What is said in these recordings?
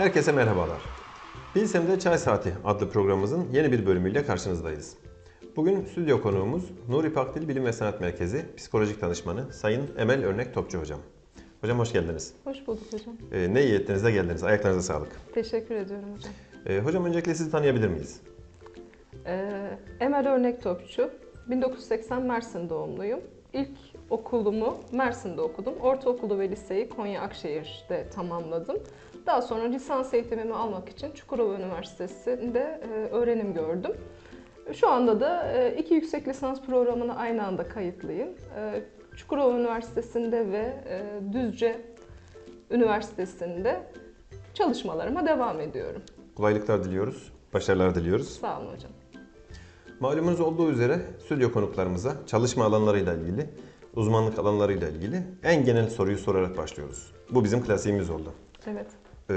Herkese merhabalar. Bilsem'de Çay Saati adlı programımızın yeni bir bölümüyle karşınızdayız. Bugün stüdyo konuğumuz Nuri Pakdil Bilim ve Sanat Merkezi Psikolojik Danışmanı Sayın Emel Örnek Topçu Hocam. Hocam hoş geldiniz. Hoş bulduk hocam. Ee, ne iyi ettiniz de geldiniz. Ayaklarınıza sağlık. Teşekkür ediyorum hocam. Ee, hocam öncelikle sizi tanıyabilir miyiz? Ee, Emel Örnek Topçu. 1980 Mersin doğumluyum. İlk okulumu Mersin'de okudum. Ortaokulu ve liseyi Konya Akşehir'de tamamladım. Daha sonra lisans eğitimimi almak için Çukurova Üniversitesi'nde e, öğrenim gördüm. Şu anda da e, iki yüksek lisans programına aynı anda kayıtlıyım. E, Çukurova Üniversitesi'nde ve Düzce Üniversitesi'nde çalışmalarıma devam ediyorum. Kolaylıklar diliyoruz, başarılar diliyoruz. Sağ olun hocam. Malumunuz olduğu üzere stüdyo konuklarımıza çalışma alanlarıyla ilgili, uzmanlık alanlarıyla ilgili en genel soruyu sorarak başlıyoruz. Bu bizim klasiğimiz oldu. Evet, Ee,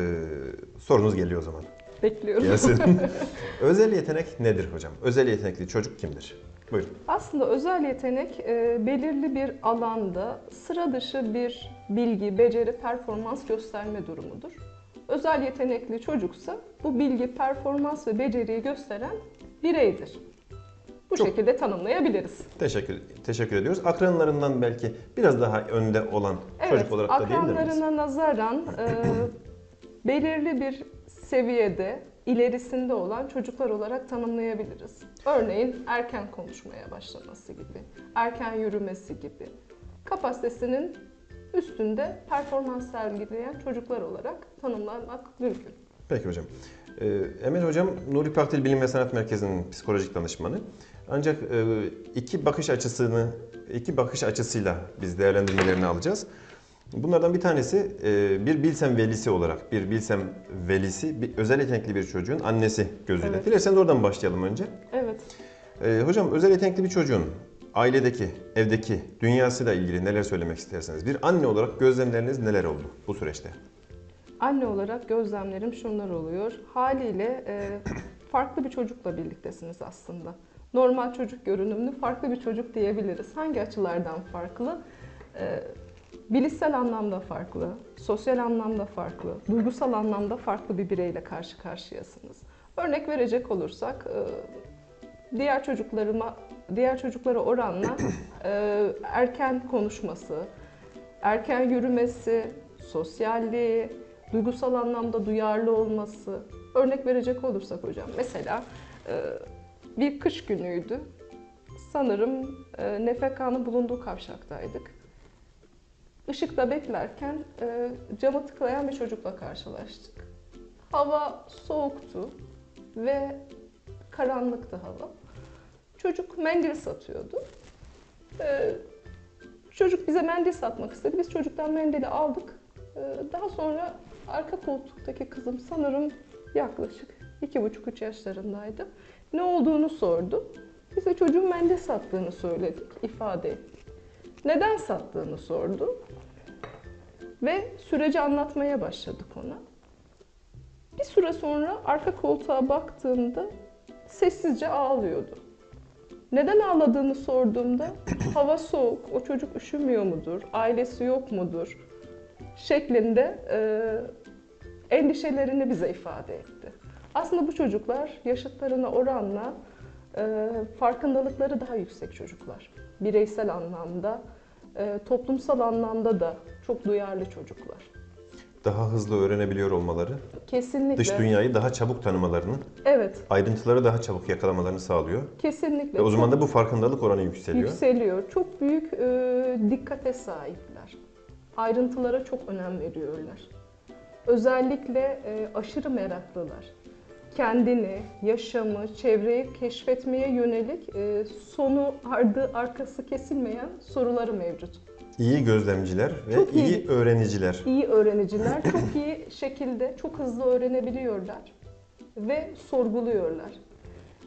sorunuz geliyor o zaman. bekliyorum. Gelsin. özel yetenek nedir hocam? Özel yetenekli çocuk kimdir? Buyurun. Aslında özel yetenek e, belirli bir alanda sıra dışı bir bilgi, beceri, performans gösterme durumudur. Özel yetenekli çocuksa bu bilgi, performans ve beceriyi gösteren bireydir. Bu Çok- şekilde tanımlayabiliriz. Teşekkür teşekkür ediyoruz. Akranlarından belki biraz daha önde olan çocuk olarak da diyebilir miyiz? akranlarına nazaran e, belirli bir seviyede ilerisinde olan çocuklar olarak tanımlayabiliriz. Örneğin erken konuşmaya başlaması gibi, erken yürümesi gibi. Kapasitesinin üstünde performans sergileyen çocuklar olarak tanımlanmak mümkün. Peki hocam. Ee, Emel hocam Nuri Pakdil Bilim ve Sanat Merkezi'nin psikolojik danışmanı. Ancak e, iki bakış açısını iki bakış açısıyla biz değerlendirmelerini alacağız. Bunlardan bir tanesi e, bir bilsem velisi olarak, bir bilsem velisi, bir özel yetenekli bir çocuğun annesi gözüyle. Evet. Dilerseniz oradan başlayalım önce. Evet. Ee, hocam özel yetenekli bir çocuğun ailedeki, evdeki dünyasıyla ilgili neler söylemek isterseniz. Bir anne olarak gözlemleriniz neler oldu bu süreçte? Anne olarak gözlemlerim şunlar oluyor. Haliyle e, farklı bir çocukla birliktesiniz aslında. Normal çocuk görünümlü farklı bir çocuk diyebiliriz. Hangi açılardan farklı? Bilişsel anlamda farklı, sosyal anlamda farklı, duygusal anlamda farklı bir bireyle karşı karşıyasınız. Örnek verecek olursak, e, diğer çocuklarıma, diğer çocuklara oranla e, erken konuşması, erken yürümesi, sosyalliği, duygusal anlamda duyarlı olması. Örnek verecek olursak hocam, mesela e, bir kış günüydü. Sanırım NFK'nın bulunduğu kavşaktaydık. Işıkta beklerken e, camı tıklayan bir çocukla karşılaştık. Hava soğuktu ve karanlıktı hava. Çocuk mendil satıyordu. E, Çocuk bize mendil satmak istedi. Biz çocuktan mendili aldık. Ee, Daha sonra arka koltuktaki kızım sanırım yaklaşık iki buçuk üç yaşlarındaydı. Ne olduğunu sordu. Bize çocuğun mendil sattığını söyledik, ifade ettik. Neden sattığını sordu. Ve süreci anlatmaya başladık ona. Bir süre sonra arka koltuğa baktığımda sessizce ağlıyordu. Neden ağladığını sorduğumda hava soğuk, o çocuk üşümüyor mudur, ailesi yok mudur şeklinde e, endişelerini bize ifade etti. Aslında bu çocuklar yaşıtlarına oranla e, farkındalıkları daha yüksek çocuklar. Bireysel anlamda, e, toplumsal anlamda da çok duyarlı çocuklar. Daha hızlı öğrenebiliyor olmaları, Kesinlikle. dış dünyayı daha çabuk tanımalarını, Evet, ayrıntıları daha çabuk yakalamalarını sağlıyor. kesinlikle. Ve o zaman da bu farkındalık oranı yükseliyor. Yükseliyor. Çok büyük e, dikkate sahipler. Ayrıntılara çok önem veriyorlar. Özellikle e, aşırı meraklılar. Kendini, yaşamı, çevreyi keşfetmeye yönelik e, sonu ardı arkası kesilmeyen soruları mevcut. İyi gözlemciler ve Çok iyi. iyi. öğreniciler. İyi öğreniciler çok iyi şekilde çok hızlı öğrenebiliyorlar ve sorguluyorlar.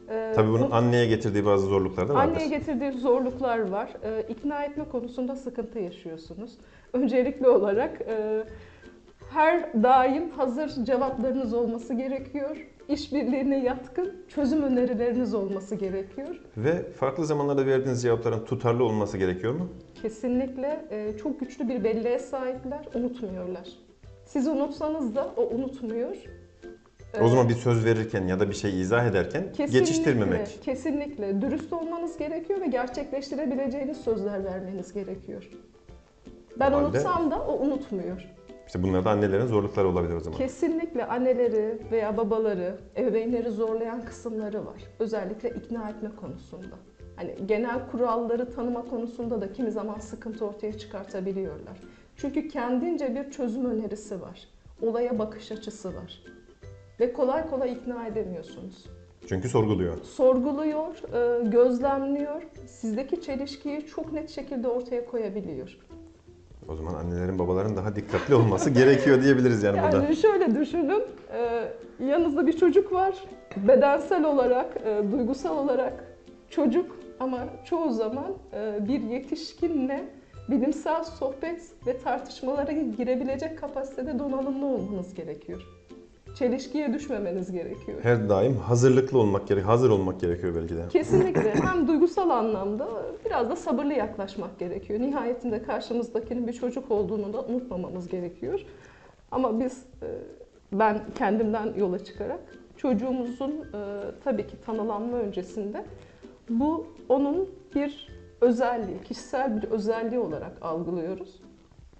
E, Tabii bunun bu- anneye getirdiği bazı zorluklar da vardır. Anneye getirdiği zorluklar var. Ee, ikna etme konusunda sıkıntı yaşıyorsunuz. Öncelikli olarak e, her daim hazır cevaplarınız olması gerekiyor. İşbirliğine yatkın çözüm önerileriniz olması gerekiyor. Ve farklı zamanlarda verdiğiniz cevapların tutarlı olması gerekiyor mu? Kesinlikle e, çok güçlü bir belleğe sahipler, unutmuyorlar. Siz unutsanız da o unutmuyor. O zaman bir söz verirken ya da bir şey izah ederken Kesinlikle, geçiştirmemek. Kesinlikle. Dürüst olmanız gerekiyor ve gerçekleştirebileceğiniz sözler vermeniz gerekiyor. Ben halde- unutsam da o unutmuyor. İşte bunlar da annelerin zorlukları olabilir o zaman. Kesinlikle anneleri veya babaları, ebeveynleri zorlayan kısımları var. Özellikle ikna etme konusunda. Hani genel kuralları tanıma konusunda da kimi zaman sıkıntı ortaya çıkartabiliyorlar. Çünkü kendince bir çözüm önerisi var. Olaya bakış açısı var. Ve kolay kolay ikna edemiyorsunuz. Çünkü sorguluyor. sorguluyor, e, gözlemliyor, sizdeki çelişkiyi çok net şekilde ortaya koyabiliyor. O zaman annelerin babaların daha dikkatli olması gerekiyor diyebiliriz yani, burada. Yani şöyle düşünün, e, yanınızda bir çocuk var, bedensel olarak, e, duygusal olarak çocuk ama çoğu zaman e, bir yetişkinle bilimsel sohbet ve tartışmalara girebilecek kapasitede donanımlı olmanız gerekiyor. Çelişkiye düşmemeniz gerekiyor. Her daim hazırlıklı olmak gerek, hazır olmak gerekiyor belki de. Kesinlikle hem duygusal anlamda biraz da sabırlı yaklaşmak gerekiyor. Nihayetinde karşımızdakinin bir çocuk olduğunu da unutmamamız gerekiyor. Ama biz, e, ben kendimden yola çıkarak çocuğumuzun e, tabii ki tanılanma öncesinde bu onun bir özelliği, kişisel bir özelliği olarak algılıyoruz.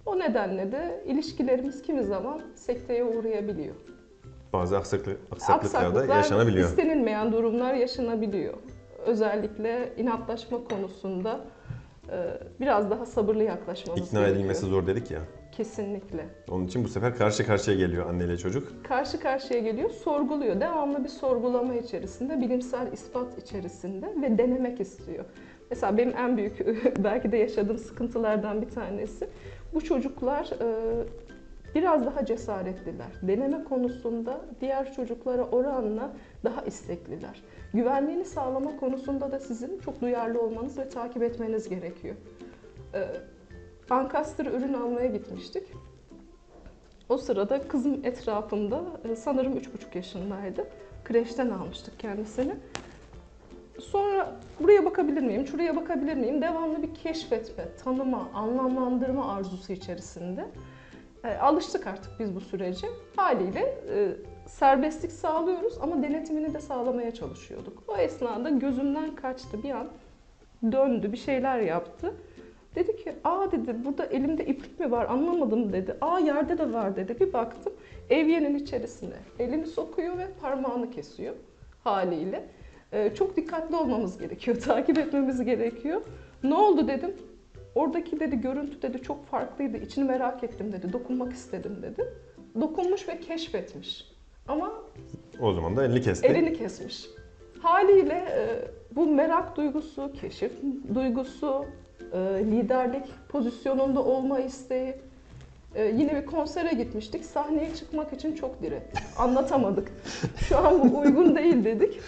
O nedenle de ilişkilerimiz kimi zaman sekteye uğrayabiliyor. Bazı aksaklık, aksaklıklar da Aksaklıklar, yaşanabiliyor. istenilmeyen durumlar yaşanabiliyor. Özellikle inatlaşma konusunda e, biraz daha sabırlı yaklaşmamız İkna gerekiyor. edilmesi zor dedik ya. Kesinlikle. Onun için bu sefer karşı karşıya geliyor anneyle çocuk. Karşı karşıya geliyor, sorguluyor. Devamlı bir sorgulama içerisinde, bilimsel ispat içerisinde ve denemek istiyor. Mesela benim en büyük belki de yaşadığım sıkıntılardan bir tanesi bu çocuklar e, biraz daha cesaretliler. Deneme konusunda diğer çocuklara oranla daha istekliler. Güvenliğini sağlama konusunda da sizin çok duyarlı olmanız ve takip etmeniz gerekiyor. E, Ankastre ürün almaya gitmiştik. O sırada kızım etrafımda e, sanırım üç buçuk yaşındaydı. Kreşten almıştık kendisini. Sonra buraya bakabilir miyim, şuraya bakabilir miyim? Devamlı bir keşfetme, tanıma, anlamlandırma arzusu içerisinde. E, alıştık artık biz bu sürece. Haliyle e, serbestlik sağlıyoruz ama denetimini de sağlamaya çalışıyorduk. O esnada gözümden kaçtı bir an. Döndü, bir şeyler yaptı. Dedi ki, aa dedi burada elimde iplik mi var anlamadım dedi. Aa yerde de var dedi. Bir baktım evyenin içerisine elini sokuyor ve parmağını kesiyor haliyle. Ee, çok dikkatli olmamız gerekiyor, takip etmemiz gerekiyor. Ne oldu dedim. Oradaki dedi görüntü dedi çok farklıydı. İçini merak ettim dedi. Dokunmak istedim dedi. Dokunmuş ve keşfetmiş. Ama O zaman da elini kesti. elini kesmiş. Haliyle e, bu merak duygusu, keşif duygusu, e, liderlik pozisyonunda olma isteği. E, yine bir konsere gitmiştik. Sahneye çıkmak için çok direttik. Anlatamadık. Şu an bu uygun değil dedik.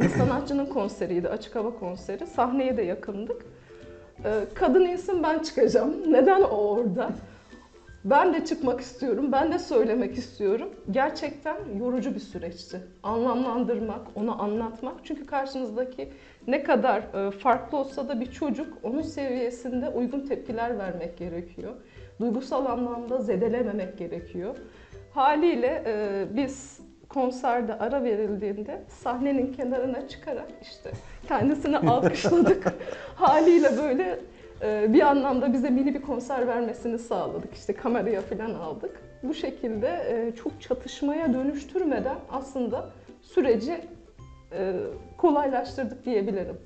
Bir sanatçının konseriydi, açık hava konseri. Sahneye de yakındık. E, kadın insin ben çıkacağım. Neden o orada? Ben de çıkmak istiyorum, ben de söylemek istiyorum. Gerçekten yorucu bir süreçti. Anlamlandırmak, onu anlatmak. Çünkü karşınızdaki ne kadar e, farklı olsa da bir çocuk onun seviyesinde uygun tepkiler vermek gerekiyor. Duygusal anlamda zedelememek gerekiyor. Haliyle e, biz konserde ara verildiğinde sahnenin kenarına çıkarak işte kendisini alkışladık. Haliyle böyle ee, bir anlamda bize mini bir konser vermesini sağladık. İşte kameraya falan aldık. Bu şekilde e, çok çatışmaya dönüştürmeden aslında süreci e, kolaylaştırdık diyebilirim.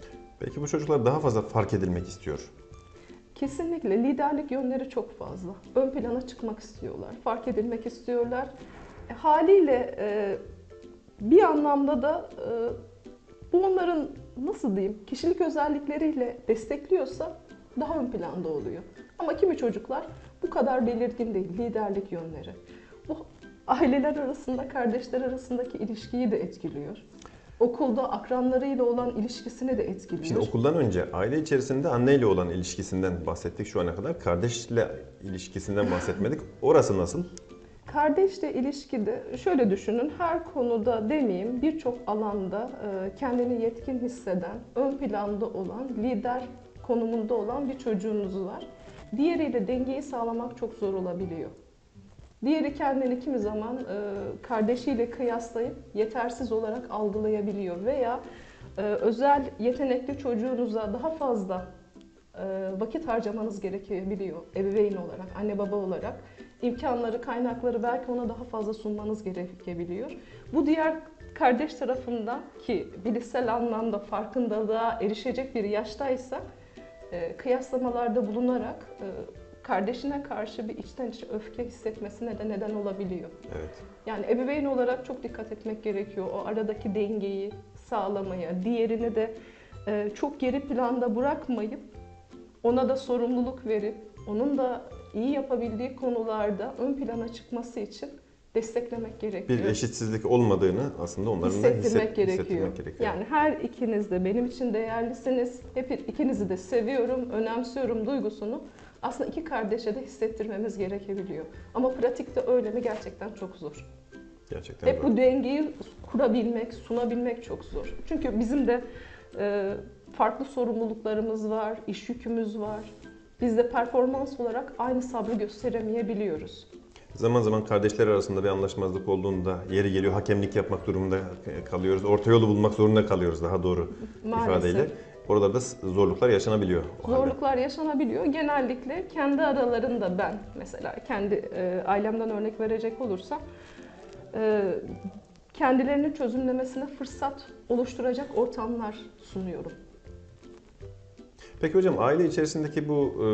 Belki bu çocuklar daha fazla fark edilmek istiyor. Kesinlikle liderlik yönleri çok fazla. Ön plana çıkmak istiyorlar, fark edilmek istiyorlar. Haliyle e, bir anlamda da e, bu onların nasıl diyeyim kişilik özellikleriyle destekliyorsa daha ön planda oluyor. Ama kimi çocuklar bu kadar belirgin değil liderlik yönleri. Bu aileler arasında, kardeşler arasındaki ilişkiyi de etkiliyor. Okulda akranlarıyla olan ilişkisini de etkiliyor. Şimdi okuldan önce aile içerisinde anneyle olan ilişkisinden bahsettik şu ana kadar. Kardeşle ilişkisinden bahsetmedik. Orası nasıl? Kardeşle ilişkide şöyle düşünün, her konuda demeyeyim birçok alanda e, kendini yetkin hisseden, ön planda olan, lider konumunda olan bir çocuğunuz var. Diğeriyle dengeyi sağlamak çok zor olabiliyor. Diğeri kendini kimi zaman e, kardeşiyle kıyaslayıp yetersiz olarak algılayabiliyor veya e, özel yetenekli çocuğunuza daha fazla vakit harcamanız gerekebiliyor ebeveyn olarak, anne baba olarak. İmkanları, kaynakları belki ona daha fazla sunmanız gerekebiliyor. Bu diğer kardeş tarafından ki bilişsel anlamda farkındalığa erişecek bir yaştaysa e, kıyaslamalarda bulunarak e, kardeşine karşı bir içten içe öfke hissetmesine de neden olabiliyor. Evet. Yani ebeveyn olarak çok dikkat etmek gerekiyor. O aradaki dengeyi sağlamaya, diğerini de e, çok geri planda bırakmayıp ona da sorumluluk verip onun da iyi yapabildiği konularda ön plana çıkması için desteklemek gerekiyor. Bir eşitsizlik olmadığını aslında onların da hisset- gerekiyor. hissettirmek gerekiyor. Yani her ikiniz de benim için değerlisiniz. Hep ikinizi de seviyorum, önemsiyorum duygusunu aslında iki kardeşe de hissettirmemiz gerekebiliyor. Ama pratikte öyle mi gerçekten çok zor. Gerçekten Hep doğru. bu dengeyi kurabilmek, sunabilmek çok zor. Çünkü bizim de e, farklı sorumluluklarımız var, iş yükümüz var. Biz de performans olarak aynı sabrı gösteremeyebiliyoruz. Zaman zaman kardeşler arasında bir anlaşmazlık olduğunda yeri geliyor hakemlik yapmak durumunda kalıyoruz. Orta yolu bulmak zorunda kalıyoruz daha doğru Maalesef. ifadeyle. Oralarda zorluklar yaşanabiliyor. o halde. Zorluklar yaşanabiliyor. Genellikle kendi aralarında ben mesela kendi e, ailemden örnek verecek olursam e, kendilerini çözümlemesine fırsat oluşturacak ortamlar sunuyorum. Peki hocam aile içerisindeki bu e,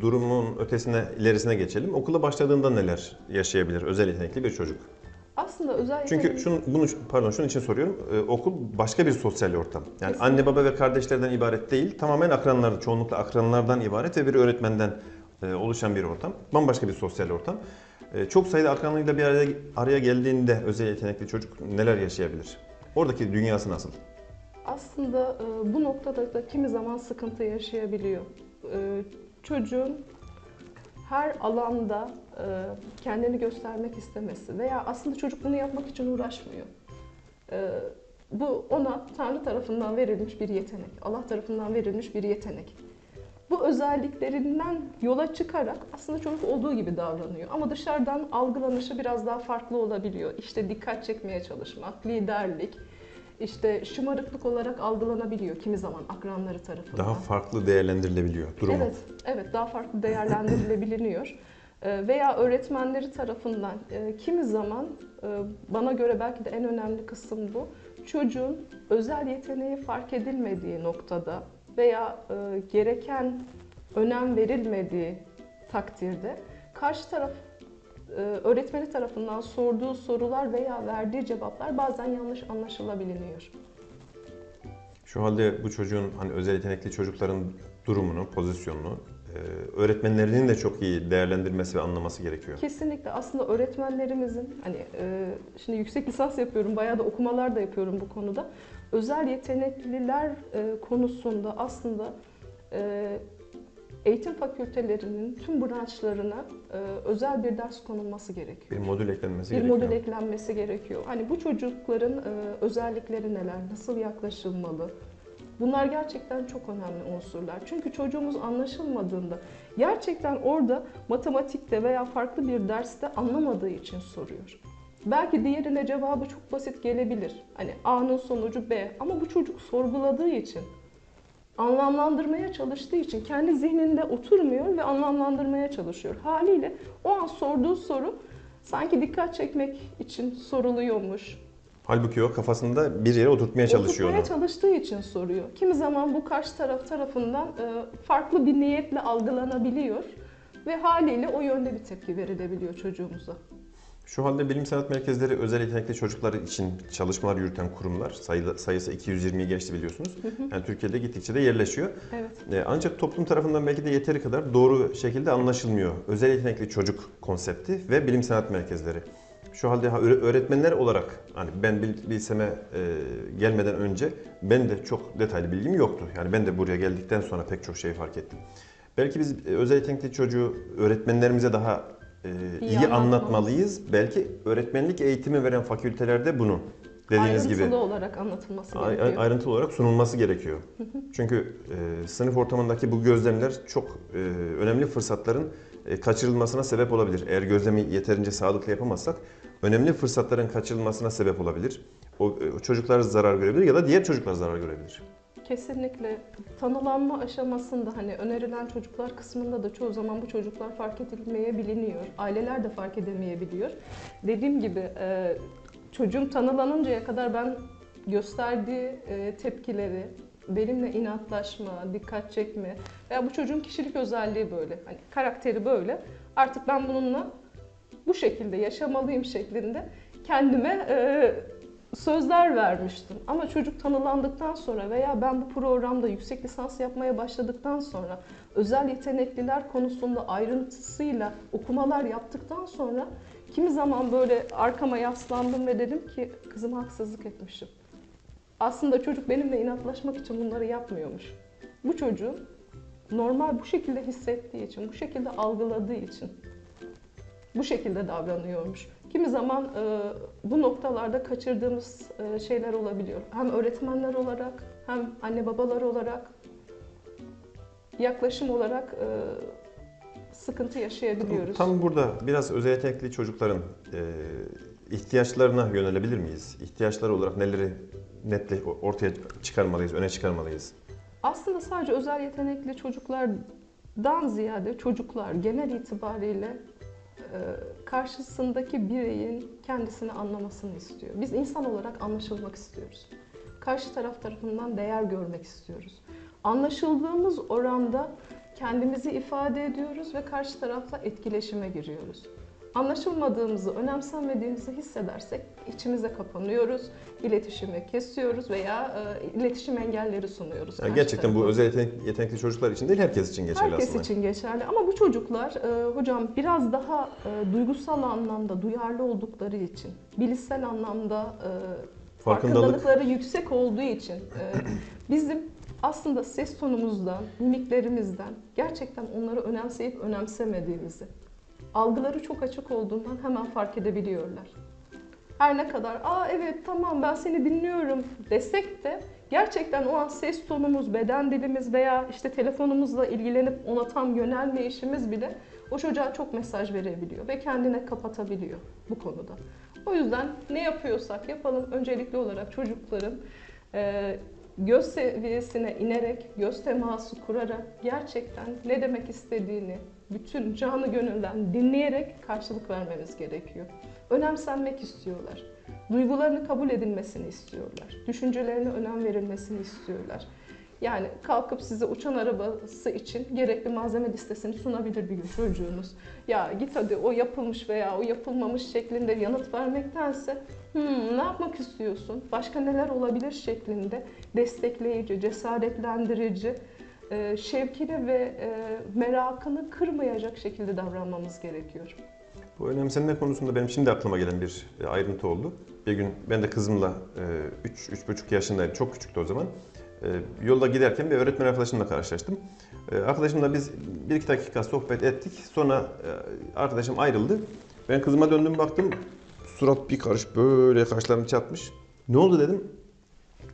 durumun ötesine ilerisine geçelim. Okula başladığında neler yaşayabilir özel yetenekli bir çocuk? Aslında özel Çünkü şunu bunu pardon şunun için soruyorum. Ee, okul başka bir sosyal ortam. Yani Kesinlikle. anne baba ve kardeşlerden ibaret değil. Tamamen akranlar, çoğunlukla akranlardan ibaret ve bir öğretmenden e, oluşan bir ortam. Bambaşka bir sosyal ortam. E, çok sayıda akranıyla bir araya, araya geldiğinde özel yetenekli çocuk neler yaşayabilir? Oradaki dünyası nasıl? Aslında e, bu noktada da kimi zaman sıkıntı yaşayabiliyor. E, çocuğun her alanda e, kendini göstermek istemesi veya aslında çocuk bunu yapmak için uğraşmıyor. E, bu ona Tanrı tarafından verilmiş bir yetenek, Allah tarafından verilmiş bir yetenek. Bu özelliklerinden yola çıkarak aslında çocuk olduğu gibi davranıyor. Ama dışarıdan algılanışı biraz daha farklı olabiliyor. İşte dikkat çekmeye çalışmak, liderlik, işte şımarıklık olarak algılanabiliyor kimi zaman akranları tarafından. Daha farklı değerlendirilebiliyor durumu. Evet, evet daha farklı değerlendirilebiliyor. Ee, Veya öğretmenleri tarafından e, kimi zaman e, bana göre belki de en önemli kısım bu. Çocuğun özel yeteneği fark edilmediği noktada veya e, gereken önem verilmediği takdirde karşı taraf öğretmeni tarafından sorduğu sorular veya verdiği cevaplar bazen yanlış anlaşılabiliyor. Şu halde bu çocuğun hani özel yetenekli çocukların durumunu, pozisyonunu e, öğretmenlerinin de çok iyi değerlendirmesi ve anlaması gerekiyor. Kesinlikle aslında öğretmenlerimizin hani e, şimdi yüksek lisans yapıyorum bayağı da okumalar da yapıyorum bu konuda. Özel yetenekliler e, konusunda aslında e, eğitim fakültelerinin tüm branşlarına e, özel bir ders konulması gerekiyor. Bir modül eklenmesi Bir gerekiyor. modül eklenmesi gerekiyor. Hani bu çocukların e, özellikleri neler, nasıl yaklaşılmalı? Bunlar gerçekten çok önemli unsurlar. Çünkü çocuğumuz anlaşılmadığında gerçekten orada matematikte veya farklı bir derste anlamadığı için soruyor. Belki diğerine cevabı çok basit gelebilir. Hani A'nın sonucu B ama bu çocuk sorguladığı için anlamlandırmaya çalıştığı için kendi zihninde oturmuyor ve anlamlandırmaya çalışıyor. Haliyle o an sorduğu soru sanki dikkat çekmek için soruluyormuş. Halbuki o kafasında bir yere oturtmaya çalışıyor Oturtmaya onu. çalıştığı için soruyor. Kimi zaman bu karşı taraf tarafından e, farklı bir niyetle algılanabiliyor ve haliyle o yönde bir tepki verilebiliyor çocuğumuza. Şu halde bilim sanat merkezleri özel yetenekli çocuklar için çalışmalar yürüten kurumlar. Sayı, sayısı 220'yi geçti biliyorsunuz. Yani Türkiye'de gittikçe de yerleşiyor. Evet. E, Ancak toplum tarafından belki de yeteri kadar doğru şekilde anlaşılmıyor. Özel yetenekli çocuk konsepti ve bilim sanat merkezleri. Şu halde ha- öğre- öğretmenler olarak hani ben bil- bilseme e, gelmeden önce ben de çok detaylı bilgim yoktu. Yani ben de buraya geldikten sonra pek çok şey fark ettim. Belki biz e, özel yetenekli çocuğu öğretmenlerimize daha e, İyi iyi, anlatmalıyız. Belki öğretmenlik eğitimi veren fakültelerde bunu dediğiniz Ayrıntılı gibi olarak anlatılması gerekiyor. ay- ayrıntılı olarak sunulması gerekiyor. Çünkü e, sınıf ortamındaki bu gözlemler çok e, önemli fırsatların e, kaçırılmasına sebep olabilir. Eğer gözlemi yeterince sağlıklı yapamazsak önemli fırsatların kaçırılmasına sebep olabilir. O, o çocuklar zarar görebilir ya da diğer çocuklar zarar görebilir. Kesinlikle tanılanma aşamasında hani önerilen çocuklar kısmında da çoğu zaman bu çocuklar fark edilmeyebiliniyor. Aileler de fark edemeyebiliyor. Dediğim gibi e, çocuğum tanılanıncaya kadar ben gösterdiği e, tepkileri, benimle inatlaşma, dikkat çekme veya bu çocuğun kişilik özelliği böyle, hani karakteri böyle. Artık ben bununla bu şekilde yaşamalıyım şeklinde kendime e, sözler vermiştim. Ama çocuk tanılandıktan sonra veya ben bu programda yüksek lisans yapmaya başladıktan sonra özel yetenekliler konusunda ayrıntısıyla okumalar yaptıktan sonra kimi zaman böyle arkama yaslandım ve dedim ki kızıma haksızlık etmişim. Aslında çocuk benimle inatlaşmak için bunları yapmıyormuş. Bu çocuğun normal bu şekilde hissettiği için, bu şekilde algıladığı için bu şekilde davranıyormuş. Kimi zaman e, bu noktalarda kaçırdığımız e, şeyler olabiliyor. Hem öğretmenler olarak hem anne babalar olarak yaklaşım olarak e, sıkıntı yaşayabiliyoruz. Tam burada biraz özel yetenekli çocukların e, ihtiyaçlarına yönelebilir miyiz? İhtiyaçları olarak neleri netle ortaya çıkarmalıyız, öne çıkarmalıyız? Aslında sadece özel yetenekli çocuklardan ziyade çocuklar genel itibariyle e, karşısındaki bireyin kendisini anlamasını istiyor. Biz insan olarak anlaşılmak istiyoruz. Karşı taraf tarafından değer görmek istiyoruz. Anlaşıldığımız oranda kendimizi ifade ediyoruz ve karşı tarafla etkileşime giriyoruz. Anlaşılmadığımızı, önemsenmediğimizi hissedersek içimize kapanıyoruz, iletişimi kesiyoruz veya e, iletişim engelleri sunuyoruz. Yani gerçekten bu özel yetenek- yetenekli çocuklar için değil, herkes için geçerli Herkes aslında. için geçerli ama bu çocuklar e, hocam biraz daha e, duygusal anlamda duyarlı oldukları için, bilişsel anlamda e, Farkındalık. farkındalıkları yüksek olduğu için e, bizim aslında ses tonumuzdan, mimiklerimizden gerçekten onları önemseyip önemsemediğimizi, algıları çok açık olduğundan hemen fark edebiliyorlar. Her ne kadar aa evet tamam ben seni dinliyorum desek de gerçekten o an ses tonumuz, beden dilimiz veya işte telefonumuzla ilgilenip ona tam yönelmeyişimiz bile o çocuğa çok mesaj verebiliyor ve kendine kapatabiliyor bu konuda. O yüzden ne yapıyorsak yapalım öncelikli olarak çocukların e, göz seviyesine inerek, göz teması kurarak gerçekten ne demek istediğini bütün canı gönülden dinleyerek karşılık vermemiz gerekiyor. Önemsenmek istiyorlar. Duygularını kabul edilmesini istiyorlar. Düşüncelerine önem verilmesini istiyorlar. Yani kalkıp size uçan arabası için gerekli malzeme listesini sunabilir bir gün çocuğunuz. Ya git hadi o yapılmış veya o yapılmamış şeklinde yanıt vermektense "Hmm, ne yapmak istiyorsun, başka neler olabilir şeklinde destekleyici, cesaretlendirici, e, şevkini ve e, merakını kırmayacak şekilde davranmamız gerekiyor. Bu önemsenme konusunda benim şimdi aklıma gelen bir e, ayrıntı oldu. Bir gün ben de kızımla 3-3,5 yaşındaydı, çok küçüktü o zaman. E, Yolda giderken bir öğretmen arkadaşımla karşılaştım. E, Arkadaşımla biz bir iki dakika sohbet ettik. Sonra e, arkadaşım ayrıldı. Ben kızıma döndüm baktım. Surat bir karış böyle kaşlarını çatmış. Ne oldu dedim.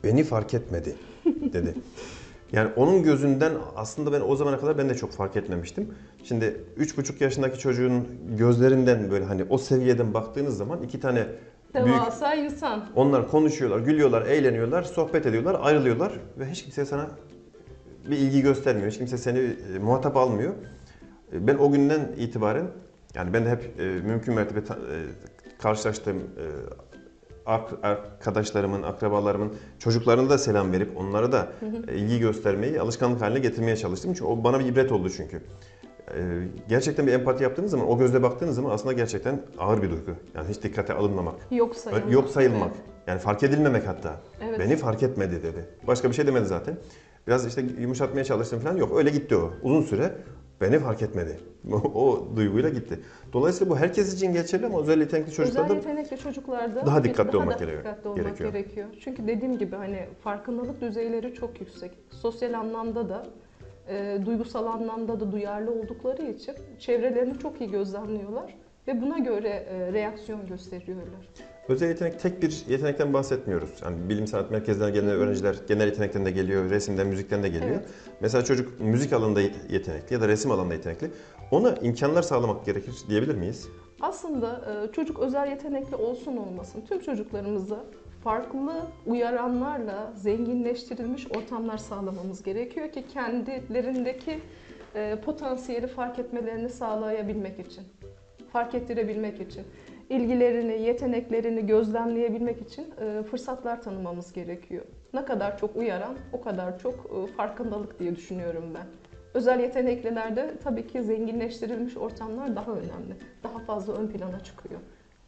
Beni fark etmedi dedi. Yani onun gözünden aslında ben o zamana kadar ben de çok fark etmemiştim. Şimdi 3,5 yaşındaki çocuğun gözlerinden böyle hani o seviyeden baktığınız zaman iki tane büyük Devasa insan. onlar konuşuyorlar, gülüyorlar, eğleniyorlar, sohbet ediyorlar, ayrılıyorlar ve hiç kimse sana bir ilgi göstermiyor. Hiç kimse seni e, muhatap almıyor. E, Ben o günden itibaren yani ben de hep e, mümkün mertebe ta- e, karşılaştığım e, ar- arkadaşlarımın, akrabalarımın çocuklarına da selam verip onlara da e, ilgi göstermeyi alışkanlık haline getirmeye çalıştım. Çünkü o bana bir ibret oldu çünkü. E, Gerçekten bir empati yaptığınız zaman, o gözle baktığınız zaman aslında gerçekten ağır bir duygu. Yani hiç dikkate alınmamak. Yok sayılmak. Yok sayılmak. Yani fark edilmemek hatta. Evet. Beni fark etmedi dedi. Başka bir şey demedi zaten. Biraz işte yumuşatmaya çalıştım falan. Yok öyle gitti o. Uzun süre beni fark etmedi. o duyguyla gitti. Dolayısıyla bu herkes için geçerli ama özel yetenekli Özel çocuklarda yetenekli çocuklarda daha dikkatli daha olmak da gerekiyor- dikkatli olmak gerekiyor. gerekiyor. Çünkü dediğim gibi hani farkındalık düzeyleri çok yüksek. Sosyal anlamda da e, duygusal anlamda da duyarlı oldukları için çevrelerini çok iyi gözlemliyorlar ve buna göre e, reaksiyon gösteriyorlar. Özel yetenek tek bir yetenekten bahsetmiyoruz. Yani bilim sanat merkezlerine gelen öğrenciler genel yetenekten de geliyor, resimden, müzikten de geliyor. Evet. Mesela çocuk müzik alanında yetenekli ya da resim alanında yetenekli. Ona imkanlar sağlamak gerekir diyebilir miyiz? Aslında e, çocuk özel yetenekli olsun olmasın tüm çocuklarımıza farklı uyaranlarla zenginleştirilmiş ortamlar sağlamamız gerekiyor ki kendilerindeki e, potansiyeli fark etmelerini sağlayabilmek için, fark ettirebilmek için, ilgilerini, yeteneklerini gözlemleyebilmek için e, fırsatlar tanımamız gerekiyor. Ne kadar çok uyaran, o kadar çok e, farkındalık diye düşünüyorum ben. Özel yeteneklilerde tabii ki zenginleştirilmiş ortamlar daha önemli. Daha fazla ön plana çıkıyor.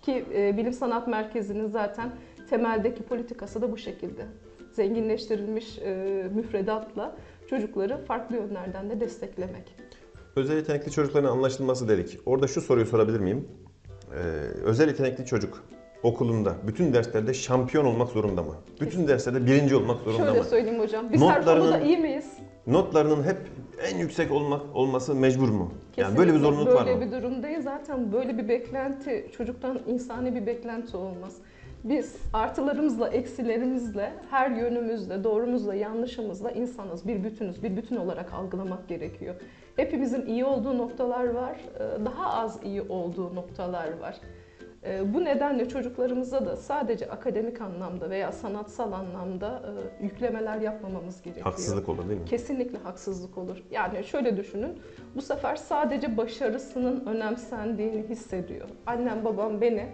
Ki e, Bilim Sanat Merkezi'nin zaten temeldeki politikası da bu şekilde. Zenginleştirilmiş müfredatla çocukları farklı yönlerden de desteklemek. Özel yetenekli çocukların anlaşılması dedik. Orada şu soruyu sorabilir miyim? Ee, özel yetenekli çocuk okulunda bütün derslerde şampiyon olmak zorunda mı? Bütün derslerde birinci olmak zorunda Şöyle mı? söyleyeyim hocam, biz her Notlarının- konuda iyi miyiz? Notlarının hep en yüksek olmak olması mecbur mu? Yani Kesinlikle böyle bir zorunluluk var Böyle mı? bir durum değil. Zaten böyle bir beklenti çocuktan insani bir beklenti olmaz. Biz artılarımızla, eksilerimizle, her yönümüzle, doğrumuzla, yanlışımızla insanız. Bir bütünüz. Bir bütün olarak algılamak gerekiyor. Hepimizin iyi olduğu noktalar var, e, daha az iyi olduğu noktalar var. E, Bu nedenle çocuklarımıza da sadece akademik anlamda veya sanatsal anlamda e, yüklemeler yapmamamız gerekiyor. Haksızlık olur değil mi? Kesinlikle haksızlık olur. Yani şöyle düşünün, bu sefer sadece başarısının önemsendiğini hissediyor. Annem babam beni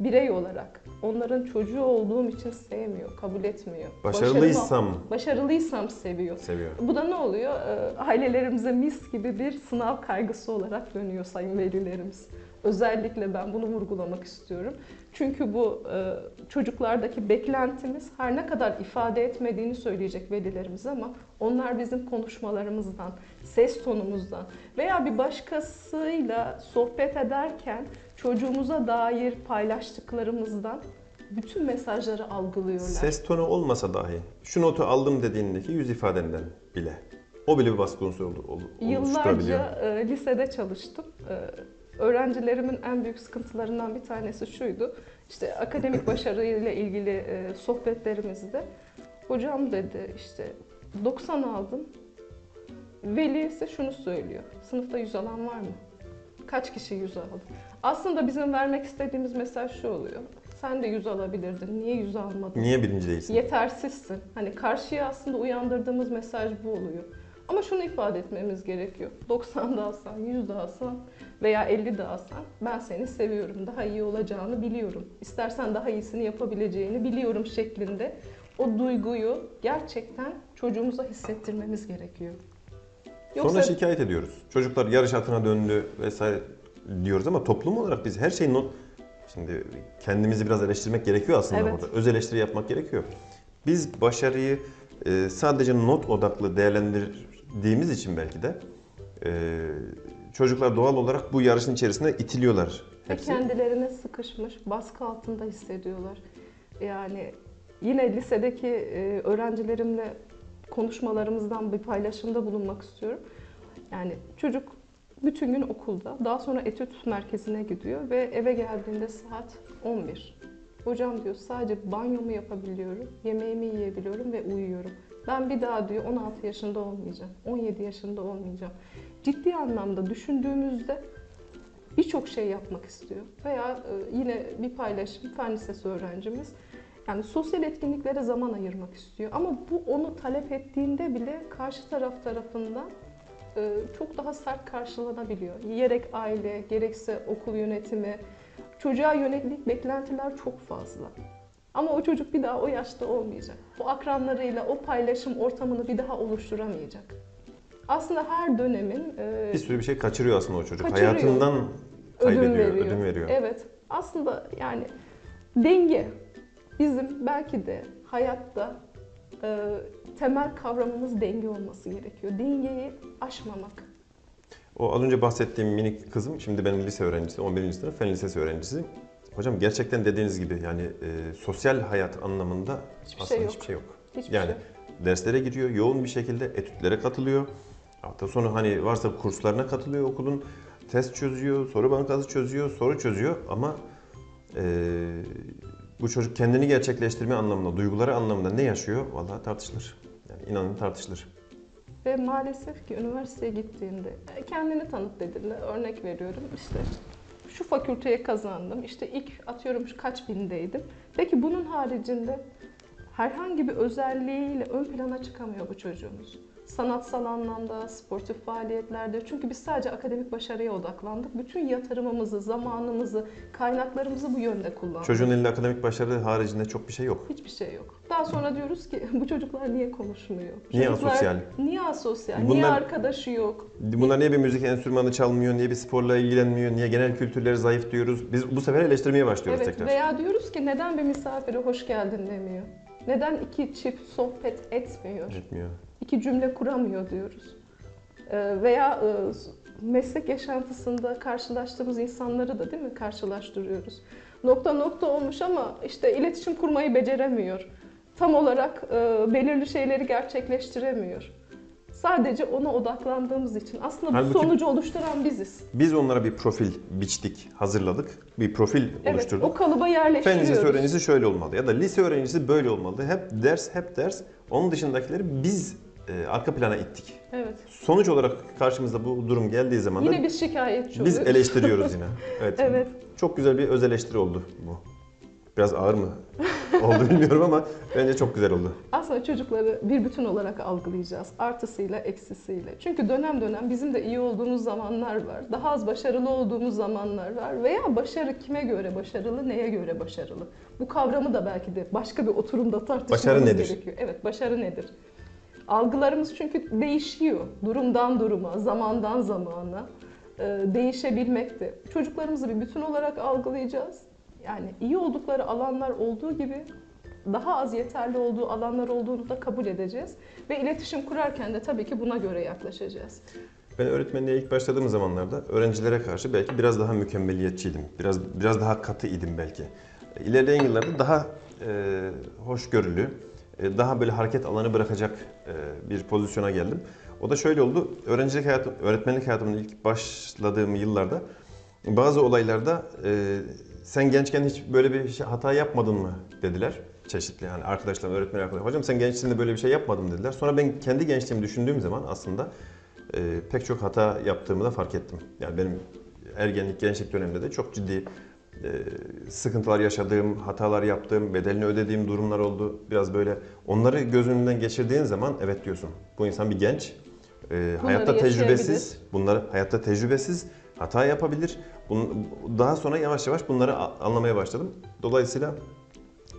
birey olarak onların çocuğu olduğum için sevmiyor, kabul etmiyor. Başarılıysam Başarılı- başarılıysam seviyor. seviyor. Bu da ne oluyor? Ee, Ailelerimize mis gibi bir sınav kaygısı olarak dönüyor sayın velilerimiz. Özellikle ben bunu vurgulamak istiyorum. Çünkü bu e, çocuklardaki beklentimiz her ne kadar ifade etmediğini söyleyecek velilerimiz ama onlar bizim konuşmalarımızdan, ses tonumuzdan veya bir başkasıyla sohbet ederken çocuğumuza dair paylaştıklarımızdan bütün mesajları algılıyorlar. Ses tonu olmasa dahi şu notu aldım dediğindeki yüz ifadenden bile o bile bir baskı unsuru. Yıllarca e, lisede çalıştım. E, öğrencilerimin en büyük sıkıntılarından bir tanesi şuydu. İşte akademik başarıyla ilgili e, sohbetlerimizde hocam dedi işte 90 aldım. Veli ise şunu söylüyor. Sınıfta 100 alan var mı? Kaç kişi 100 aldı? Aslında bizim vermek istediğimiz mesaj şu oluyor. Sen de 100 alabilirdin. Niye 100 almadın? Niye birinci değilsin? yetersizsin. Hani karşıya aslında uyandırdığımız mesaj bu oluyor. Ama şunu ifade etmemiz gerekiyor. 90 da alsan, 100 de alsan veya 50 de alsan ben seni seviyorum. Daha iyi olacağını biliyorum. İstersen daha iyisini yapabileceğini biliyorum şeklinde o duyguyu gerçekten çocuğumuza hissettirmemiz gerekiyor. Sonra şikayet ediyoruz. Çocuklar yarış atına döndü vesaire diyoruz ama toplum olarak biz her şeyi not... Şimdi kendimizi biraz eleştirmek gerekiyor aslında Evet. burada. Öz eleştiri yapmak gerekiyor. Biz başarıyı e, sadece not odaklı değerlendirdiğimiz için belki de e, çocuklar doğal olarak bu yarışın içerisine itiliyorlar. Ve Hepsi. kendilerine sıkışmış, baskı altında hissediyorlar. Yani yine lisedeki e, öğrencilerimle konuşmalarımızdan bir paylaşımda bulunmak istiyorum. Yani çocuk bütün gün okulda, daha sonra etüt merkezine gidiyor ve eve geldiğinde saat 11. Hocam diyor sadece banyomu yapabiliyorum, yemeğimi yiyebiliyorum ve uyuyorum. Ben bir daha diyor 16 yaşında olmayacağım, 17 yaşında olmayacağım. Ciddi anlamda düşündüğümüzde birçok şey yapmak istiyor. Veya e, yine bir paylaşım fen lisesi öğrencimiz yani sosyal etkinliklere zaman ayırmak istiyor. Ama bu onu talep ettiğinde bile karşı taraf tarafından çok daha sert karşılanabiliyor. Gerek aile, gerekse okul yönetimi, çocuğa yönelik beklentiler çok fazla. Ama o çocuk bir daha o yaşta olmayacak. O akranlarıyla o paylaşım ortamını bir daha oluşturamayacak. Aslında her dönemin e, Bir sürü bir şey kaçırıyor aslında o çocuk. Kaçırıyor. Hayatından ödün kaybediyor, veriyor. ödün veriyor. Evet. Aslında yani denge bizim belki de hayatta e, temel kavramımız denge olması gerekiyor. Dengeyi aşmamak. O az önce bahsettiğim minik kızım şimdi benim lise öğrencisi, 11. sınıf fen lisesi öğrencisi. Hocam gerçekten dediğiniz gibi yani e, sosyal hayat anlamında Hiçbir aslında şey yok. hiçbir şey yok. Hiçbir Yani şey. derslere giriyor, yoğun bir şekilde etütlere katılıyor. Hafta sonu hani varsa kurslarına katılıyor okulun. Test çözüyor, soru bankası çözüyor, soru çözüyor ama e, Bu çocuk kendini gerçekleştirme anlamında, duyguları anlamında ne yaşıyor? Vallahi tartışılır. Yani inanın tartışılır. Ve maalesef ki üniversiteye gittiğinde kendini tanıt dediler. Örnek veriyorum işte şu fakülteye kazandım. İşte ilk atıyorum şu kaç bindeydim. Peki bunun haricinde herhangi bir özelliğiyle ön plana çıkamıyor bu çocuğumuz. Sanatsal anlamda, sportif faaliyetlerde. Çünkü biz sadece akademik başarıya odaklandık. Bütün yatırımımızı, zamanımızı, kaynaklarımızı bu yönde kullandık. Çocuğun elinde akademik başarı haricinde çok bir şey yok. Hiçbir şey yok. Daha sonra diyoruz ki bu çocuklar niye konuşmuyor? Niye Çocuklar asosyal? Niye asosyal? Niye Bunlar- arkadaşı yok? Bunlar niye bir müzik enstrümanı çalmıyor, niye bir sporla ilgilenmiyor, niye genel kültürleri zayıf diyoruz. Biz bu sefer eleştirmeye başlıyoruz Evet tekrar. veya diyoruz ki neden bir misafire hoş geldin demiyor? Neden iki çift sohbet etmiyor? Etmiyor. İki cümle kuramıyor diyoruz. Ee, veya e, meslek yaşantısında karşılaştığımız insanları da değil mi karşılaştırıyoruz. Nokta nokta olmuş ama işte iletişim kurmayı beceremiyor. Tam olarak e, belirli şeyleri gerçekleştiremiyor. Sadece ona odaklandığımız için aslında bu Halbuki- sonucu oluşturan biziz. Biz onlara bir profil biçtik, hazırladık. Bir profil Evet, oluşturduk. o kalıba Fen yerleştiriyoruz. lisesi öğrencisi şöyle olmalı ya da lise öğrencisi böyle olmalı. Hep ders, hep ders. Onun dışındakileri biz e, arka plana ittik. Evet. Sonuç olarak karşımıza bu durum geldiği zaman da Yine biz şikayetçi biz oluyoruz. eleştiriyoruz yine. Evet. Evet. Çok güzel bir öz eleştiri oldu bu. Biraz ağır mı oldu bilmiyorum ama bence çok güzel oldu. Aslında çocukları bir bütün olarak algılayacağız. Artısıyla, eksisiyle. Çünkü dönem dönem bizim de iyi olduğumuz zamanlar var. Daha az başarılı olduğumuz zamanlar var. Veya başarı kime göre başarılı, neye göre başarılı? Bu kavramı da belki de başka bir oturumda tartışmamız Başarı nedir? gerekiyor. Evet, başarı nedir? Algılarımız çünkü değişiyor. Durumdan duruma, zamandan zamana e, değişebilmekte. Çocuklarımızı bir bütün olarak algılayacağız. Yani iyi oldukları alanlar olduğu gibi daha az yeterli olduğu alanlar olduğunu da kabul edeceğiz. Ve iletişim kurarken de tabii ki buna göre yaklaşacağız. Ben öğretmenliğe ilk başladığım zamanlarda öğrencilere karşı belki biraz daha mükemmeliyetçiydim. Biraz biraz daha katı idim belki. İlerleyen yıllarda daha e, hoşgörülü, daha böyle hareket alanı bırakacak e, bir pozisyona geldim. O da şöyle oldu. Öğrencilik hayatım, öğretmenlik hayatımın ilk başladığım yıllarda bazı olaylarda e, sen gençken hiç böyle bir şey, hata yapmadın mı dediler. Çeşitli yani arkadaşlarım, öğretmen arkadaşlarım. Hocam sen gençliğinde böyle bir şey yapmadın dediler. Sonra ben kendi gençliğimi düşündüğüm zaman aslında e, pek çok hata yaptığımı da fark ettim. Yani benim ergenlik, gençlik döneminde de çok ciddi e, sıkıntılar yaşadığım, hatalar yaptığım, bedelini ödediğim durumlar oldu. Biraz böyle onları göz önünden geçirdiğin zaman evet diyorsun. Bu insan bir genç, e, hayatta tecrübesiz, bunları hayatta tecrübesiz, hata yapabilir. Bunun, daha sonra yavaş yavaş bunları anlamaya başladım. Dolayısıyla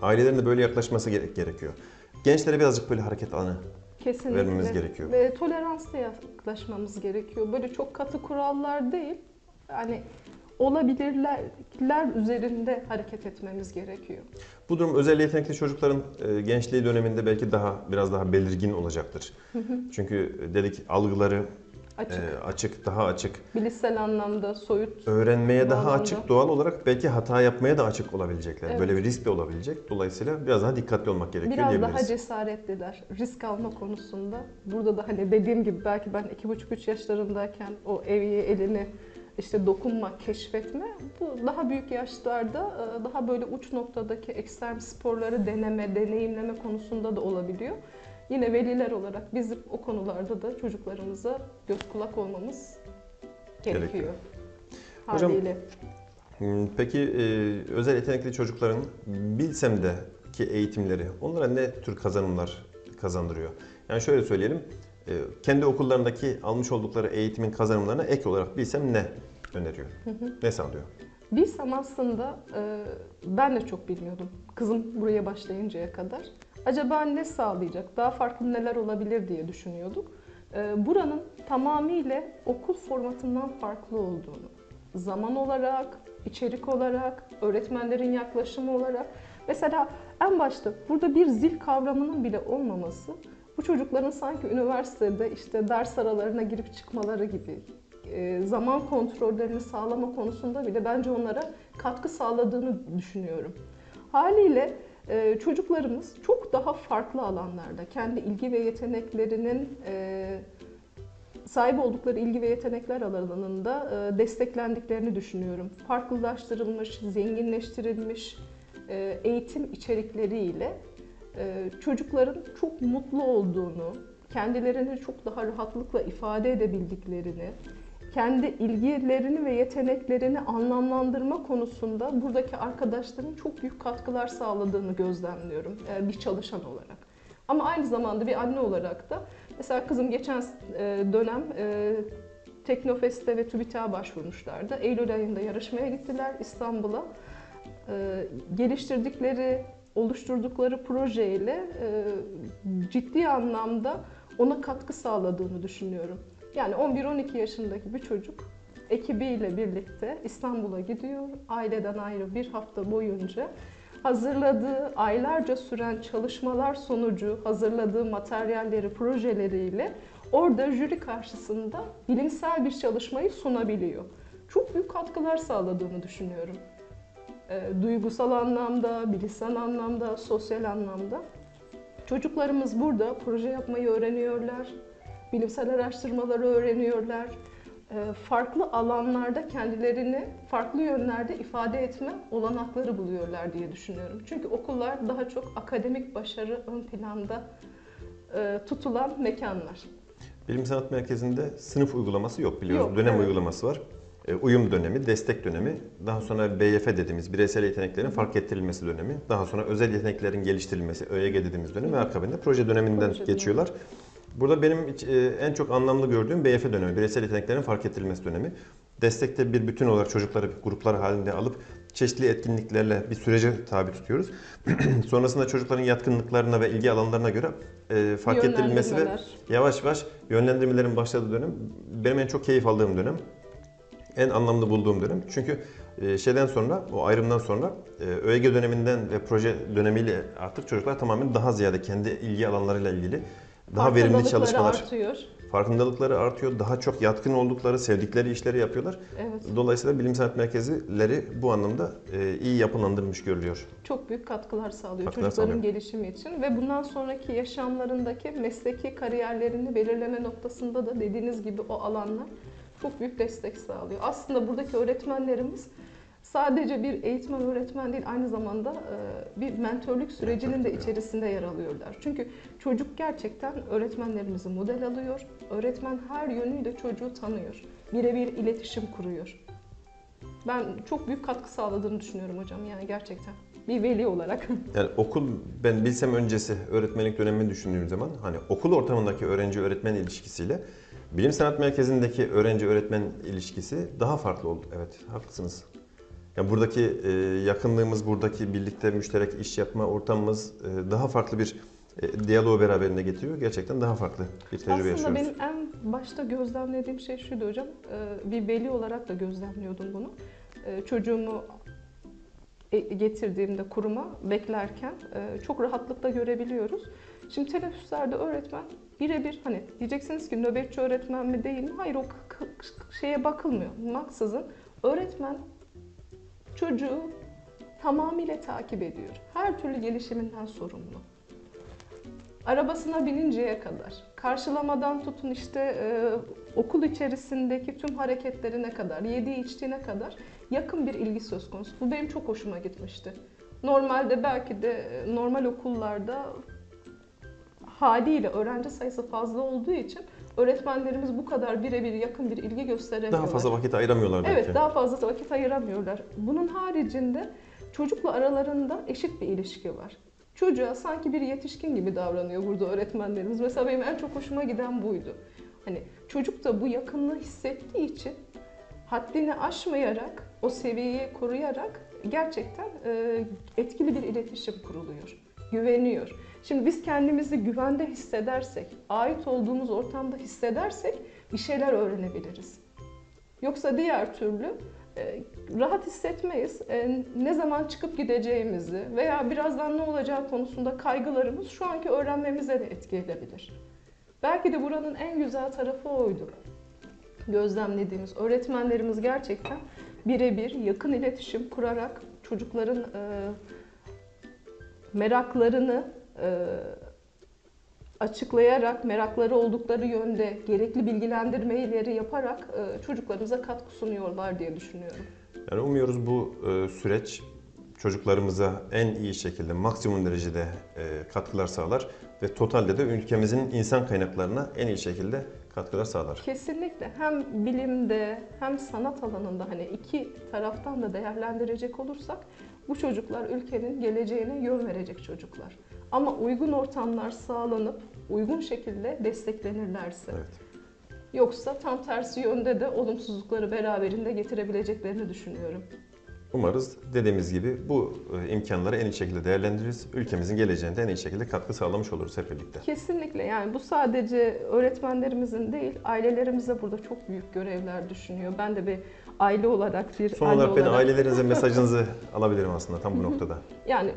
ailelerin de böyle yaklaşması gere- gerekiyor. Gençlere birazcık böyle hareket alanı Kesinlikle. vermemiz gerekiyor. Ve toleransla yaklaşmamız gerekiyor. Böyle çok katı kurallar değil. Yani olabilirler üzerinde hareket etmemiz gerekiyor. Bu durum özel yetenekli çocukların e, gençliği döneminde belki daha biraz daha belirgin olacaktır. Çünkü dedik algıları Açık. e, açık, daha açık. Bilişsel anlamda soyut Öğrenmeye daha Bağlamda. açık, doğal olarak belki hata yapmaya da açık olabilecekler. Evet. Böyle bir risk de olabilecek. Dolayısıyla biraz daha dikkatli olmak gerekiyor Biraz diyebiliriz. daha cesaretliler risk alma konusunda. Burada da hani dediğim gibi belki ben 2,5-3 yaşlarındayken o evi elini işte dokunma, keşfetme bu daha büyük yaşlarda e, daha böyle uç noktadaki ekstrem sporları deneme, deneyimleme konusunda da olabiliyor. Yine veliler olarak biz o konularda da çocuklarımıza göz kulak olmamız gerekiyor. Gerekiyor. Hocam, Haliyle. Hmm, Peki e, özel yetenekli çocukların bilsem de ki eğitimleri onlara ne tür kazanımlar kazandırıyor? Yani şöyle söyleyelim, e, kendi okullarındaki almış oldukları eğitimin kazanımlarına ek olarak bilsem ne öneriyor? Ne sağlıyor? Bilsem aslında e, ben de çok bilmiyordum kızım buraya başlayıncaya kadar. Acaba ne sağlayacak, daha farklı neler olabilir diye düşünüyorduk. E, buranın tamamıyla okul formatından farklı olduğunu, zaman olarak, içerik olarak, öğretmenlerin yaklaşımı olarak. Mesela en başta burada bir zil kavramının bile olmaması bu çocukların sanki üniversitede işte ders aralarına girip çıkmaları gibi zaman kontrollerini sağlama konusunda bile bence onlara katkı sağladığını düşünüyorum. Haliyle e, çocuklarımız çok daha farklı alanlarda kendi ilgi ve yeteneklerinin e, sahip oldukları ilgi ve yetenekler alanında e, desteklendiklerini düşünüyorum. Farklılaştırılmış, zenginleştirilmiş, e, eğitim içerikleriyle e, çocukların çok mutlu olduğunu, kendilerini çok daha rahatlıkla ifade edebildiklerini, kendi ilgilerini ve yeteneklerini anlamlandırma konusunda buradaki arkadaşların çok büyük katkılar sağladığını gözlemliyorum e, bir çalışan olarak. Ama aynı zamanda bir anne olarak da mesela kızım geçen e, dönem e, Teknofest'e ve TÜBİTAK'a başvurmuşlardı. Eylül ayında yarışmaya gittiler İstanbul'a. Geliştirdikleri, oluşturdukları projeyle ciddi anlamda ona katkı sağladığını düşünüyorum. Yani 11-12 yaşındaki bir çocuk ekibiyle birlikte İstanbul'a gidiyor. Aileden ayrı bir hafta boyunca hazırladığı aylarca süren çalışmalar sonucu hazırladığı materyalleri, projeleriyle orada jüri karşısında bilimsel bir çalışmayı sunabiliyor. Çok büyük katkılar sağladığını düşünüyorum. E, duygusal anlamda, bilişsel anlamda, sosyal anlamda. Çocuklarımız burada proje yapmayı öğreniyorlar, bilimsel araştırmaları öğreniyorlar. E, farklı alanlarda kendilerini farklı yönlerde ifade etme olanakları buluyorlar diye düşünüyorum. Çünkü okullar daha çok akademik başarı ön planda e, tutulan mekanlar. Bilim Sanat Merkezi'nde sınıf uygulaması yok biliyoruz. Yok, Dönem evet. uygulaması var. E, Uyum dönemi, destek dönemi, daha sonra BYF dediğimiz bireysel yeteneklerin fark ettirilmesi dönemi, daha sonra özel yeteneklerin geliştirilmesi, ÖYG dediğimiz dönem ve akabinde proje döneminden Proje geçiyorlar. Burada benim e, en çok anlamlı gördüğüm BYF dönemi, bireysel yeteneklerin fark ettirilmesi dönemi. Destekte bir bütün olarak çocukları gruplar halinde alıp çeşitli etkinliklerle bir sürece tabi tutuyoruz. Sonrasında çocukların yatkınlıklarına ve ilgi alanlarına göre e, fark ettirilmesi ve yavaş yavaş yönlendirmelerin başladığı dönem benim en çok keyif aldığım dönem. En anlamlı bulduğum dönem. Çünkü e, şeyden sonra, o ayrımdan sonra e, ÖEG döneminden ve proje dönemiyle artık çocuklar tamamen daha ziyade kendi ilgi alanlarıyla ilgili daha verimli çalışmalar, artıyor. farkındalıkları artıyor, daha çok yatkın oldukları, sevdikleri işleri yapıyorlar. Evet. Dolayısıyla bilim sanat merkezleri bu anlamda e, iyi yapılandırılmış görülüyor. çok büyük katkılar sağlıyor Katkılar çocukların sağlıyor. gelişimi için ve bundan sonraki yaşamlarındaki mesleki kariyerlerini belirleme noktasında da dediğiniz gibi o alanlar çok büyük destek sağlıyor. Aslında buradaki öğretmenlerimiz sadece bir eğitmen öğretmen değil aynı zamanda e, bir mentörlük sürecinin de içerisinde yer alıyorlar. Çünkü çocuk gerçekten öğretmenlerimizi model alıyor. Öğretmen her yönüyle çocuğu tanıyor. Birebir iletişim kuruyor. Ben çok büyük katkı sağladığını düşünüyorum hocam yani gerçekten. Bir veli olarak. Yani okul ben bilsem öncesi öğretmenlik dönemini düşündüğüm zaman hani okul ortamındaki öğrenci öğretmen ilişkisiyle bilim sanat merkezindeki öğrenci öğretmen ilişkisi daha farklı oldu. Evet haklısınız. Yani buradaki e, yakınlığımız, buradaki birlikte müşterek iş yapma ortamımız e, daha farklı bir e, diyaloğu beraberinde getiriyor. Gerçekten daha farklı bir tecrübe Aslında yaşıyoruz. benim en başta gözlemlediğim şey şuydu hocam. Bir veli olarak da gözlemliyordum bunu. Çocuğumu getirdiğimde kuruma beklerken çok rahatlıkla görebiliyoruz. Şimdi teneffüslerde öğretmen birebir hani diyeceksiniz ki nöbetçi öğretmen mi değil mi? Hayır o şeye bakılmıyor. Maksızın öğretmen çocuğu tamamıyla takip ediyor. Her türlü gelişiminden sorumlu. Arabasına bininceye kadar, karşılamadan tutun işte e, okul içerisindeki tüm hareketlerine kadar, yediği içtiğine kadar yakın bir ilgi söz konusu. Bu benim çok hoşuma gitmişti. Normalde belki de e, normal okullarda haliyle öğrenci sayısı fazla olduğu için öğretmenlerimiz bu kadar birebir yakın bir ilgi gösteremiyorlar. Daha fazla vakit ayıramıyorlar belki. Evet, daha fazla vakit ayıramıyorlar. Bunun haricinde çocukla aralarında eşit bir ilişki var. Çocuğa sanki bir yetişkin gibi davranıyor burada öğretmenlerimiz. Mesela benim en çok hoşuma giden buydu. Hani çocuk da bu yakınlığı hissettiği için haddini aşmayarak, o seviyeyi koruyarak gerçekten etkili bir iletişim kuruluyor. Güveniyor. Şimdi biz kendimizi güvende hissedersek, ait olduğumuz ortamda hissedersek bir şeyler öğrenebiliriz. Yoksa diğer türlü e, rahat hissetmeyiz. E, ne zaman çıkıp gideceğimizi veya birazdan ne olacağı konusunda kaygılarımız şu anki öğrenmemize de etki edebilir. Belki de buranın en güzel tarafı oydu. Gözlemlediğimiz öğretmenlerimiz gerçekten birebir yakın iletişim kurarak çocukların e, meraklarını açıklayarak, merakları oldukları yönde gerekli bilgilendirmeleri yaparak e, çocuklarımıza katkı sunuyorlar diye düşünüyorum. Yani umuyoruz bu e, süreç çocuklarımıza en iyi şekilde, maksimum derecede e, katkılar sağlar ve totalde de ülkemizin insan kaynaklarına en iyi şekilde katkılar sağlar. Kesinlikle hem bilimde hem sanat alanında hani iki taraftan da değerlendirecek olursak bu çocuklar ülkenin geleceğine yön verecek çocuklar. Ama uygun ortamlar sağlanıp uygun şekilde desteklenirlerse. Evet. Yoksa tam tersi yönde de olumsuzlukları beraberinde getirebileceklerini düşünüyorum. Umarız dediğimiz gibi bu e, imkanları en iyi şekilde değerlendiririz. Ülkemizin geleceğine de en iyi şekilde katkı sağlamış oluruz hep birlikte. Kesinlikle yani bu sadece öğretmenlerimizin değil ailelerimize burada çok büyük görevler düşünüyor. Ben de bir aile olarak bir Son anne olarak ben olarak ailelerinize mesajınızı alabilirim aslında tam bu noktada. Yani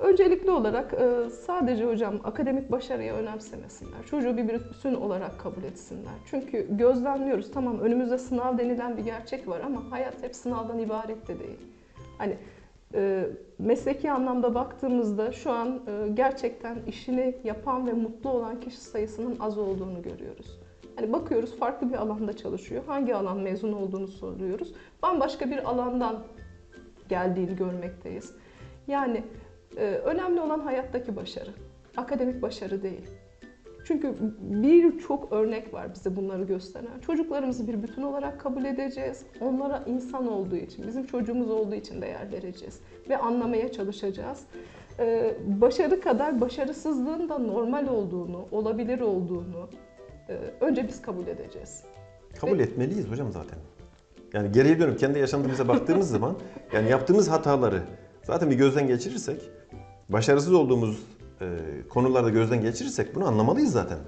öncelikli olarak e, sadece hocam akademik başarıyı önemsemesinler. Çocuğu bir bütün olarak kabul etsinler. Çünkü gözlemliyoruz tamam önümüzde sınav denilen bir gerçek var ama hayat hep sınavdan ibaret de değil. Hani e, mesleki anlamda baktığımızda şu an e, gerçekten işini yapan ve mutlu olan kişi sayısının az olduğunu görüyoruz. Hani bakıyoruz farklı bir alanda çalışıyor. Hangi alan mezun olduğunu soruyoruz. Bambaşka bir alandan geldiğini görmekteyiz. Yani önemli olan hayattaki başarı. Akademik başarı değil. Çünkü birçok örnek var bize bunları gösteren. Çocuklarımızı bir bütün olarak kabul edeceğiz. Onlara insan olduğu için, bizim çocuğumuz olduğu için değer vereceğiz. Ve anlamaya çalışacağız. E, başarı kadar başarısızlığın da normal olduğunu, olabilir olduğunu e, önce biz kabul edeceğiz. Kabul etmeliyiz hocam zaten. Yani geriye dönüp kendi yaşantımıza baktığımız zaman yani yaptığımız hataları zaten bir gözden geçirirsek, başarısız olduğumuz e, konularda gözden geçirirsek bunu anlamalıyız zaten.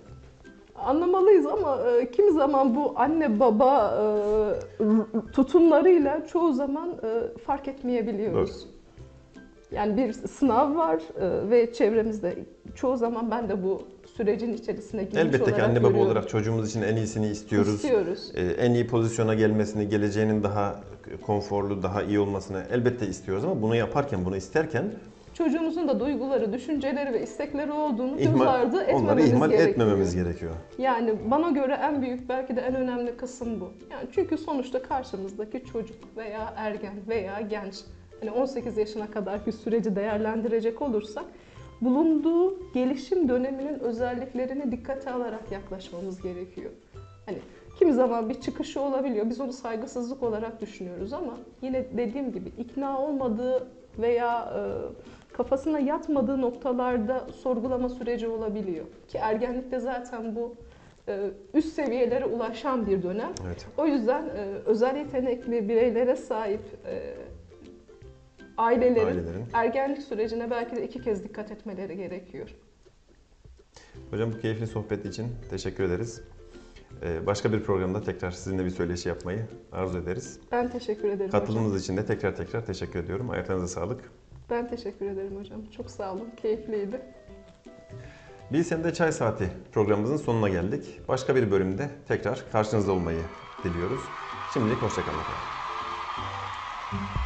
Anlamalıyız ama e, kimi zaman bu anne baba e, tutumlarıyla çoğu zaman e, fark etmeyebiliyoruz. Yani bir sınav var e, ve çevremizde çoğu zaman ben de bu sürecin içerisine girmiş Elbette olarak ki anne baba görüyorum. olarak çocuğumuz için en iyisini istiyoruz. İstiyoruz. E, en iyi pozisyona gelmesini, geleceğinin daha konforlu, daha iyi olmasını elbette istiyoruz ama bunu yaparken, bunu isterken Çocuğumuzun da duyguları, düşünceleri ve istekleri olduğunu göz ihmal, ardı onları etmememiz ihmal gerekiyor. etmememiz gerekiyor. Yani bana göre en büyük belki de en önemli kısım bu. Yani çünkü sonuçta karşımızdaki çocuk veya ergen veya genç hani 18 yaşına kadarki süreci değerlendirecek olursak bulunduğu gelişim döneminin özelliklerini dikkate alarak yaklaşmamız gerekiyor. Hani kimi zaman bir çıkışı olabiliyor. Biz onu saygısızlık olarak düşünüyoruz ama yine dediğim gibi ikna olmadığı veya e, kafasına yatmadığı noktalarda sorgulama süreci olabiliyor. Ki ergenlikte zaten bu e, üst seviyelere ulaşan bir dönem. Evet. O yüzden e, özel yetenekli bireylere sahip e, ailelerin, Ailelerin. ergenlik sürecine belki de iki kez dikkat etmeleri gerekiyor. Hocam bu keyifli sohbet için teşekkür ederiz. E, başka bir programda tekrar sizinle bir söyleşi yapmayı arzu ederiz. Ben teşekkür ederim hocam. Katılımınız için de tekrar tekrar teşekkür ediyorum. Ayaklarınıza sağlık. Ben teşekkür ederim hocam. Çok sağ olun. Keyifliydi. Bilsen'de Çay Saati programımızın sonuna geldik. Başka bir bölümde tekrar karşınızda olmayı diliyoruz. Şimdilik hoşçakalın efendim.